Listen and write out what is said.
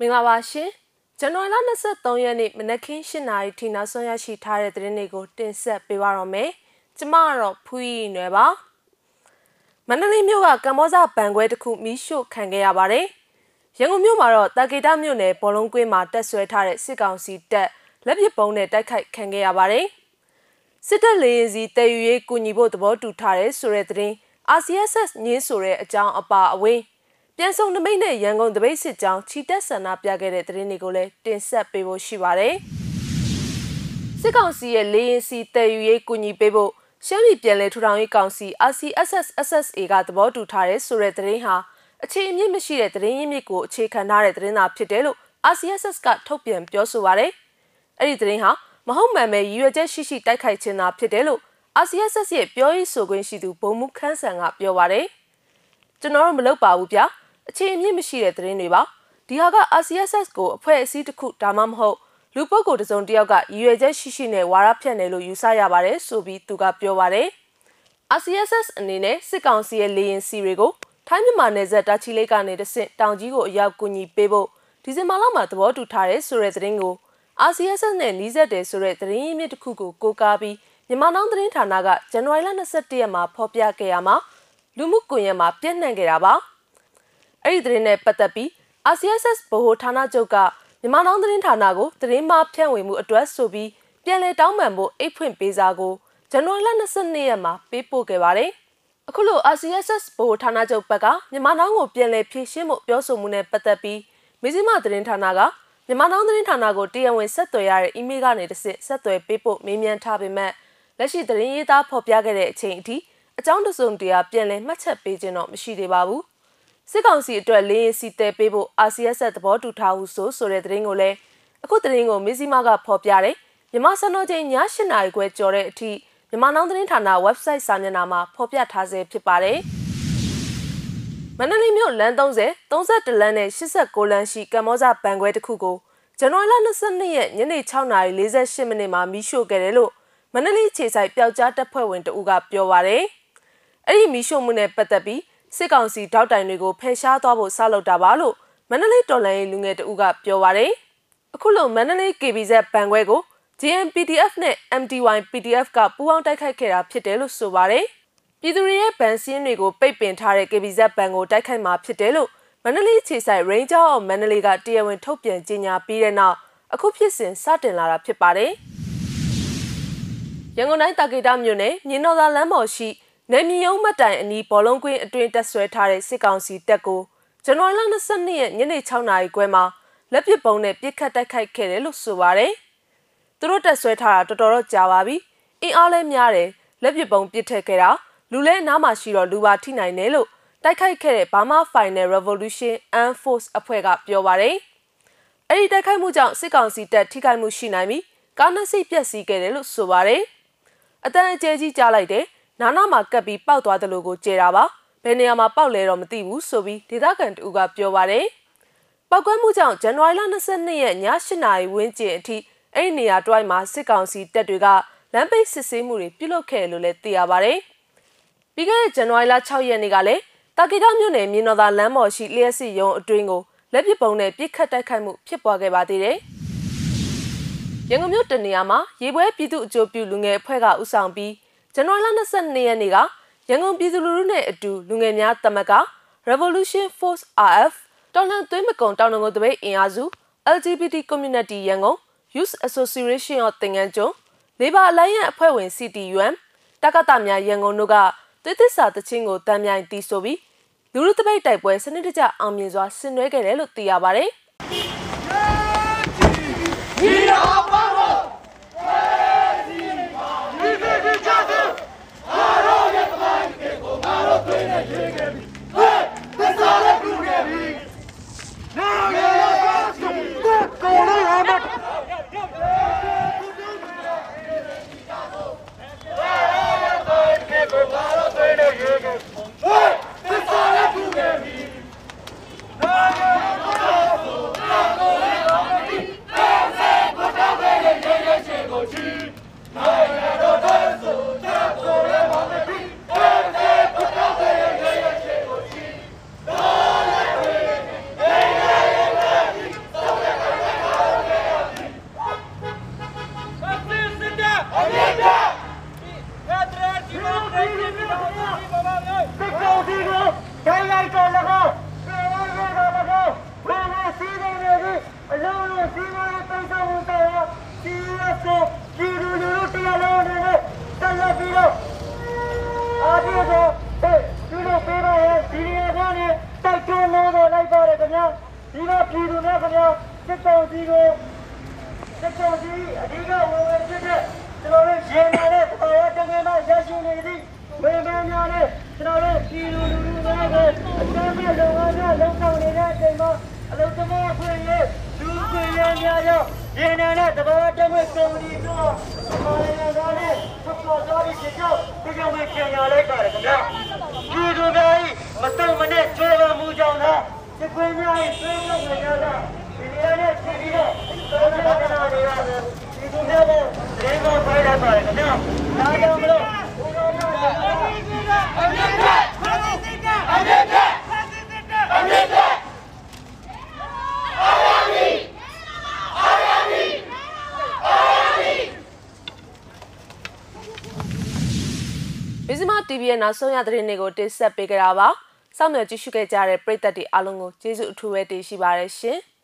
မင်္ဂလာပါရှင်ဇန်နဝါရီလ23ရက်နေ့မနက်ခင်း7:00နာရီထိနောက်ဆုံးရရှိထားတဲ့သတင်းတွေကိုတင်ဆက်ပေးပါတော့မယ်ကျမကတော့ဖူးရီနွယ်ပါမန္တလေးမြို့ကကမ္ဘောဇဘန်ခွဲတစ်ခုမီးရှို့ခံခဲ့ရပါတယ်ရန်ကုန်မြို့မှာတော့တာကေတာမြို့နယ်ဘောလုံးကွင်းမှာတက်ဆွဲထားတဲ့စစ်ကောင်စီတပ်လက်ပစ်ပုံးနဲ့တိုက်ခိုက်ခံခဲ့ရပါတယ်စစ်တပ်လေရင်စီတည်ယူရေးကူညီဖို့သဘောတူထားတဲ့ဆိုတဲ့သတင်း RCSS ညင်းဆိုတဲ့အကြောင်းအပါအဝင် ပြန်ဆုံနမိတ်နဲ့ရန်ကုန်တပိတ်စစ်ကြောင်းချီတက်ဆန္ဒပြခဲ့တဲ့သတင်းတွေကိုလည်းတင်ဆက်ပေးဖို့ရှိပါတယ်။စစ်ကောင်စီရဲ့လေရင်စီတည်ယူရေးကူညီပေးဖို့ရှမ်းပြည်ပြည်လဲထူထောင်ရေးကောင်စီ RCSS SSA ကသဘောတူထားတဲ့ဆိုတဲ့သတင်းဟာအခြေအမြင့်မရှိတဲ့သတင်းရင်းမြစ်ကိုအခြေခံထားတဲ့သတင်းသာဖြစ်တယ်လို့ RCSS ကထုတ်ပြန်ပြောဆိုပါတယ်။အဲ့ဒီသတင်းဟာမဟုတ်မှန်ပဲရည်ရွယ်ချက်ရှိရှိတိုက်ခိုက်ခြင်းသာဖြစ်တယ်လို့ RCSS ရဲ့ပြောရေးဆိုခွင့်ရှိသူဘုံမူခန်းဆန်ကပြောပါတယ်။ကျွန်တော်တို့မလုပ်ပါဘူးဗျာ။ အခြေအမြင့်မရှိတဲ့သတင်းတွေပါဒီဟာက RCSS ကိုအဖွဲ့အစည်းတစ်ခုဒါမှမဟုတ်လူပုဂ္ဂိုလ်တစ်စုံတစ်ယောက်ကရည်ရွယ်ချက်ရှိရှိနဲ့ဝါရဖြန့်တယ်လို့ယူဆရပါတယ်ဆိုပြီးသူကပြောပါတယ် RCSS အနေနဲ့စစ်ကောင်စီရဲ့လေရင်စီတွေကိုထိုင်းမြန်မာနယ်စပ်တာချီလိတ်ကနေတဆင့်တောင်ကြီးကိုအရောက်ကူညီပေးဖို့ဒီဇင်ဘာလမှာသဘောတူထားတဲ့ဆိုတဲ့သတင်းကို RCSS နဲ့နှီးစပ်တယ်ဆိုတဲ့သတင်းရင်းမြစ်တစ်ခုကိုကိုးကားပြီးမြန်မာနောင်သတင်းဌာနကဇန်နဝါရီလ22ရက်မှာဖော်ပြခဲ့ရမှာလူမှုကွန်ရက်မှာပြန့်နှံ့ခဲ့တာပါ။ အဲ့ဒီသတင်းနဲ့ပတ်သက်ပြီး RCSS ဗဟိုဌာနချုပ်ကမြန်မာနောင်သတင်းဌာနကိုသတင်းမှဖြန့်ဝေမှုအတွက်ဆိုပြီးပြန်လည်တောင်းပန်ဖို့အိတ်ဖွင့်ပေးစာကိုဇန်နဝါရီလ22ရက်မှာပေးပို့ခဲ့ပါတယ်။အခုလို RCSS ဗဟိုဌာနချုပ်ဘက်ကမြန်မာနောင်ကိုပြန်လည်ဖြည့်ရှင်းဖို့ပြောဆိုမှုနဲ့ပတ်သက်ပြီးမေဇိမသတင်းဌာနကမြန်မာနောင်သတင်းဌာနကိုတရားဝင်ဆက်သွယ်ရတဲ့အီးမေးလ်ကနေတစ်ဆင့်ဆက်သွယ်ပေးဖို့မေးမြန်းထားပေမဲ့လက်ရှိသတင်းရေးသားဖော်ပြခဲ့တဲ့အချိန်အထိအကြောင်းတစုံတရာပြန်လည်မှတ်ချက်ပေးခြင်းတော့မရှိသေးပါဘူး။ စစ်ကောင်စီအတွက်လင်းရင်စီတဲပေးဖို့ RCS သဘောတူထားဟုဆိုဆိုတဲ့သတင်းကိုလည်းအခုသတင်းကိုမစ္စည်းမကဖော်ပြတယ်မြမစံတော်ချိန်ည8နာရီခွဲကျော်တဲ့အထိမြမနောင်သတင်းဌာန website စာမျက်နှာမှာဖော်ပြထားဆဲဖြစ်ပါတယ်မန္တလေးမြို့လမ်း30 31လမ်းနဲ့89လမ်းရှိကမ္ဘောဇဘန်ခွဲတစ်ခုကိုဇန်နဝါရီလ22ရက်ညနေ6:48မိနစ်မှာမီးရှို့ခဲ့တယ်လို့မန္တလေးခြေဆိုင်ပျောက်ကြားတပ်ဖွဲ့ဝင်တဦးကပြောပါရယ်အဲ့ဒီမီးရှို့မှုနဲ့ပတ်သက်ပြီး စစ်ကောင်စီတောက်တိုင်တွေကိုဖယ်ရှားသွားဖို့ဆောက်လုပ်တာပါလို့မန္တလေးတော်လှန်ရေးလူငယ်တဦးကပြောပါတယ်။အခုလိုမန္တလေး KBZ ဘန်ခွဲကို GMPDF နဲ့ MTY PDF ကပူးပေါင်းတိုက်ခိုက်ခဲ့တာဖြစ်တယ်လို့ဆိုပါတယ်။ပြည်သူတွေရဲ့ဗန်စင်းတွေကိုပိတ်ပင်ထားတဲ့ KBZ ဘန်ကိုတိုက်ခိုက်မှာဖြစ်တယ်လို့မန္တလေးခြေဆိုင် Ranger of မန္တလေးကတရားဝင်ထုတ်ပြန်ကြေညာပြီးတဲ့နောက်အခုဖြစ်စဉ်စတင်လာတာဖြစ်ပါတယ်။ရန်ကုန်တိုင်းတာကေတာမြို့နယ်မြင်းတော်သာလမ်းပေါ်ရှိ နေမြယုံမတိုင်အနီးဘောလုံးကွင်းအတွင်းတက်ဆွဲထားတဲ့စစ်ကောင်စီတပ်ကိုဇန်နဝါရီလ22ရက်ညနေ6နာရီခွဲမှာလက်ပစ်ပုံးနဲ့ပြစ်ခတ်တိုက်ခိုက်ခဲ့တယ်လို့ဆိုပါတယ်။သူတို့တက်ဆွဲထားတာတော်တော်တော့ကြာပါပြီ။အင်းအားလဲများတယ်လက်ပစ်ပုံးပြစ်ထက်ခဲ့တာလူလဲနားမှာရှိတော့လူပါထိနိုင်တယ်လို့တိုက်ခိုက်ခဲ့တဲ့ Burma Final Revolution Armed Force အဖွဲ့ကပြောပါတယ်။အဲ့ဒီတိုက်ခိုက်မှုကြောင့်စစ်ကောင်စီတပ်ထိခိုက်မှုရှိနိုင်ပြီးကားနှစ်စီးပျက်စီးခဲ့တယ်လို့ဆိုပါတယ်။အတန်အကျဲကြီးကြားလိုက်တယ် နာနာမှာကပ်ပြီးပောက်သွားတယ်လို့ကိုကြေတာပါဘယ်နေရာမှာပောက်လဲတော့မသိဘူးဆိုပြီးဒေသခံတူကပြောပါတယ်ပောက်ကွဲမှုကြောင့်ဇန်နဝါရီလ22ရက်ည8နာရီဝန်းကျင်အထိအဲ့ဒီနေရာတွိုင်းမှာစစ်ကောင်စီတပ်တွေကလမ်းပိတ်စစ်ဆေးမှုတွေပြုလုပ်ခဲ့လို့လည်းသိရပါတယ်ပြီးခဲ့တဲ့ဇန်နဝါရီလ6ရက်နေ့ကလည်းတာကီတာမြို့နယ်မြင်းတော်သာလမ်းပေါ်ရှိလျှက်စစ်ရုံအတွင်းကိုလက်ပစ်ပုံနဲ့ပြစ်ခတ်တိုက်ခိုက်မှုဖြစ်ပွားခဲ့ပါသေးတယ်ရန်ကုန်မြို့တနေရာမှာရေပွဲပြည်သူ့အကျိုးပြုလူငယ်အဖွဲ့ကဥဆောင်ပြီး ဇန်နဝါရီလ22ရက်နေ့ကရန်ကုန်ပြည်သူလူထုနဲ့အတူလူငယ်များတမက Revolution Force RF တော်လှန်သွေးမကုံတောင်တငုံတပိတ်အင်အားစု LGBT Community ရန်ကုန် Youth Association of တင်ငန်းကျွန်း Labor Alliance အဖွဲ့ဝင် CTUM တက္ကသများရန်ကုန်တို့ကသွေးသစ္စာတချင်းကိုတမ်းမြိုင်တီးဆိုပြီးလူလူတပိတ်တိုက်ပွဲစနစ်တကျအောင်မြင်စွာဆင်နွှဲခဲ့တယ်လို့သိရပါတယ်။ ခင်ဗျာစစ်ကောင်စီကိုစစ်ကောင်စီအဓိကဝင်ဝင်ဖြစ်တဲ့ကျွန်တော်တို့ရေနာတဲ့တော်ရတကယ်မှရရှိနေသည့်ဝေမန်းများနဲ့ကျွန်တော်တို့ပြည်သူလူထုများကိုအကြမ်းဖက်လုံအောင်များလုံဆောင်နေတဲ့အချိန်မှာအလုံသမားဖွင့်ရဲ့လူခွင့်ရများရောရေနာတဲ့တဘာဝတကယ်ကော်မတီတို့အမေရိကန်သားနဲ့ဆက်ပေါ်သွားပြီးဖြစ်ကြောင်းဒီကြောင့်ပဲခင်ရလိုက်ပါတယ်ခင်ဗျာပြည်သူများ၏မတုံမနဲ့ကြိုးပမ်းမှုကြောင့်လားစစ်ခွေးများ၏ဆွေးနွေးကြတာဒီနေရာနဲ့ပြည်ပြီးတော့တော်တော်များများတွေကပြည်သူများကိုရင်းကောဖိုက်လိုက်ပါတယ်ခင်ဗျာဒါကြောင့်မလို့ဘုရားများကအမြင့်တဲ့ဖန်စီစစ်တဲ့အမြင့်တဲ့ဖန်စီစစ်တဲ့အမြင့်တဲ့ မဇ္ဈိမ TV ရဲ့နောက်ဆုံးရသတင်းတွေကိုတင်ဆက်ပေးကြတာပါစောင့်မျှော်ကြည့်ရှုခဲ့ကြတဲ့ပရိသတ်တွေအားလုံးကိုကျေးဇူးအထူးပဲတင်ရှိပါတယ်ရှင်။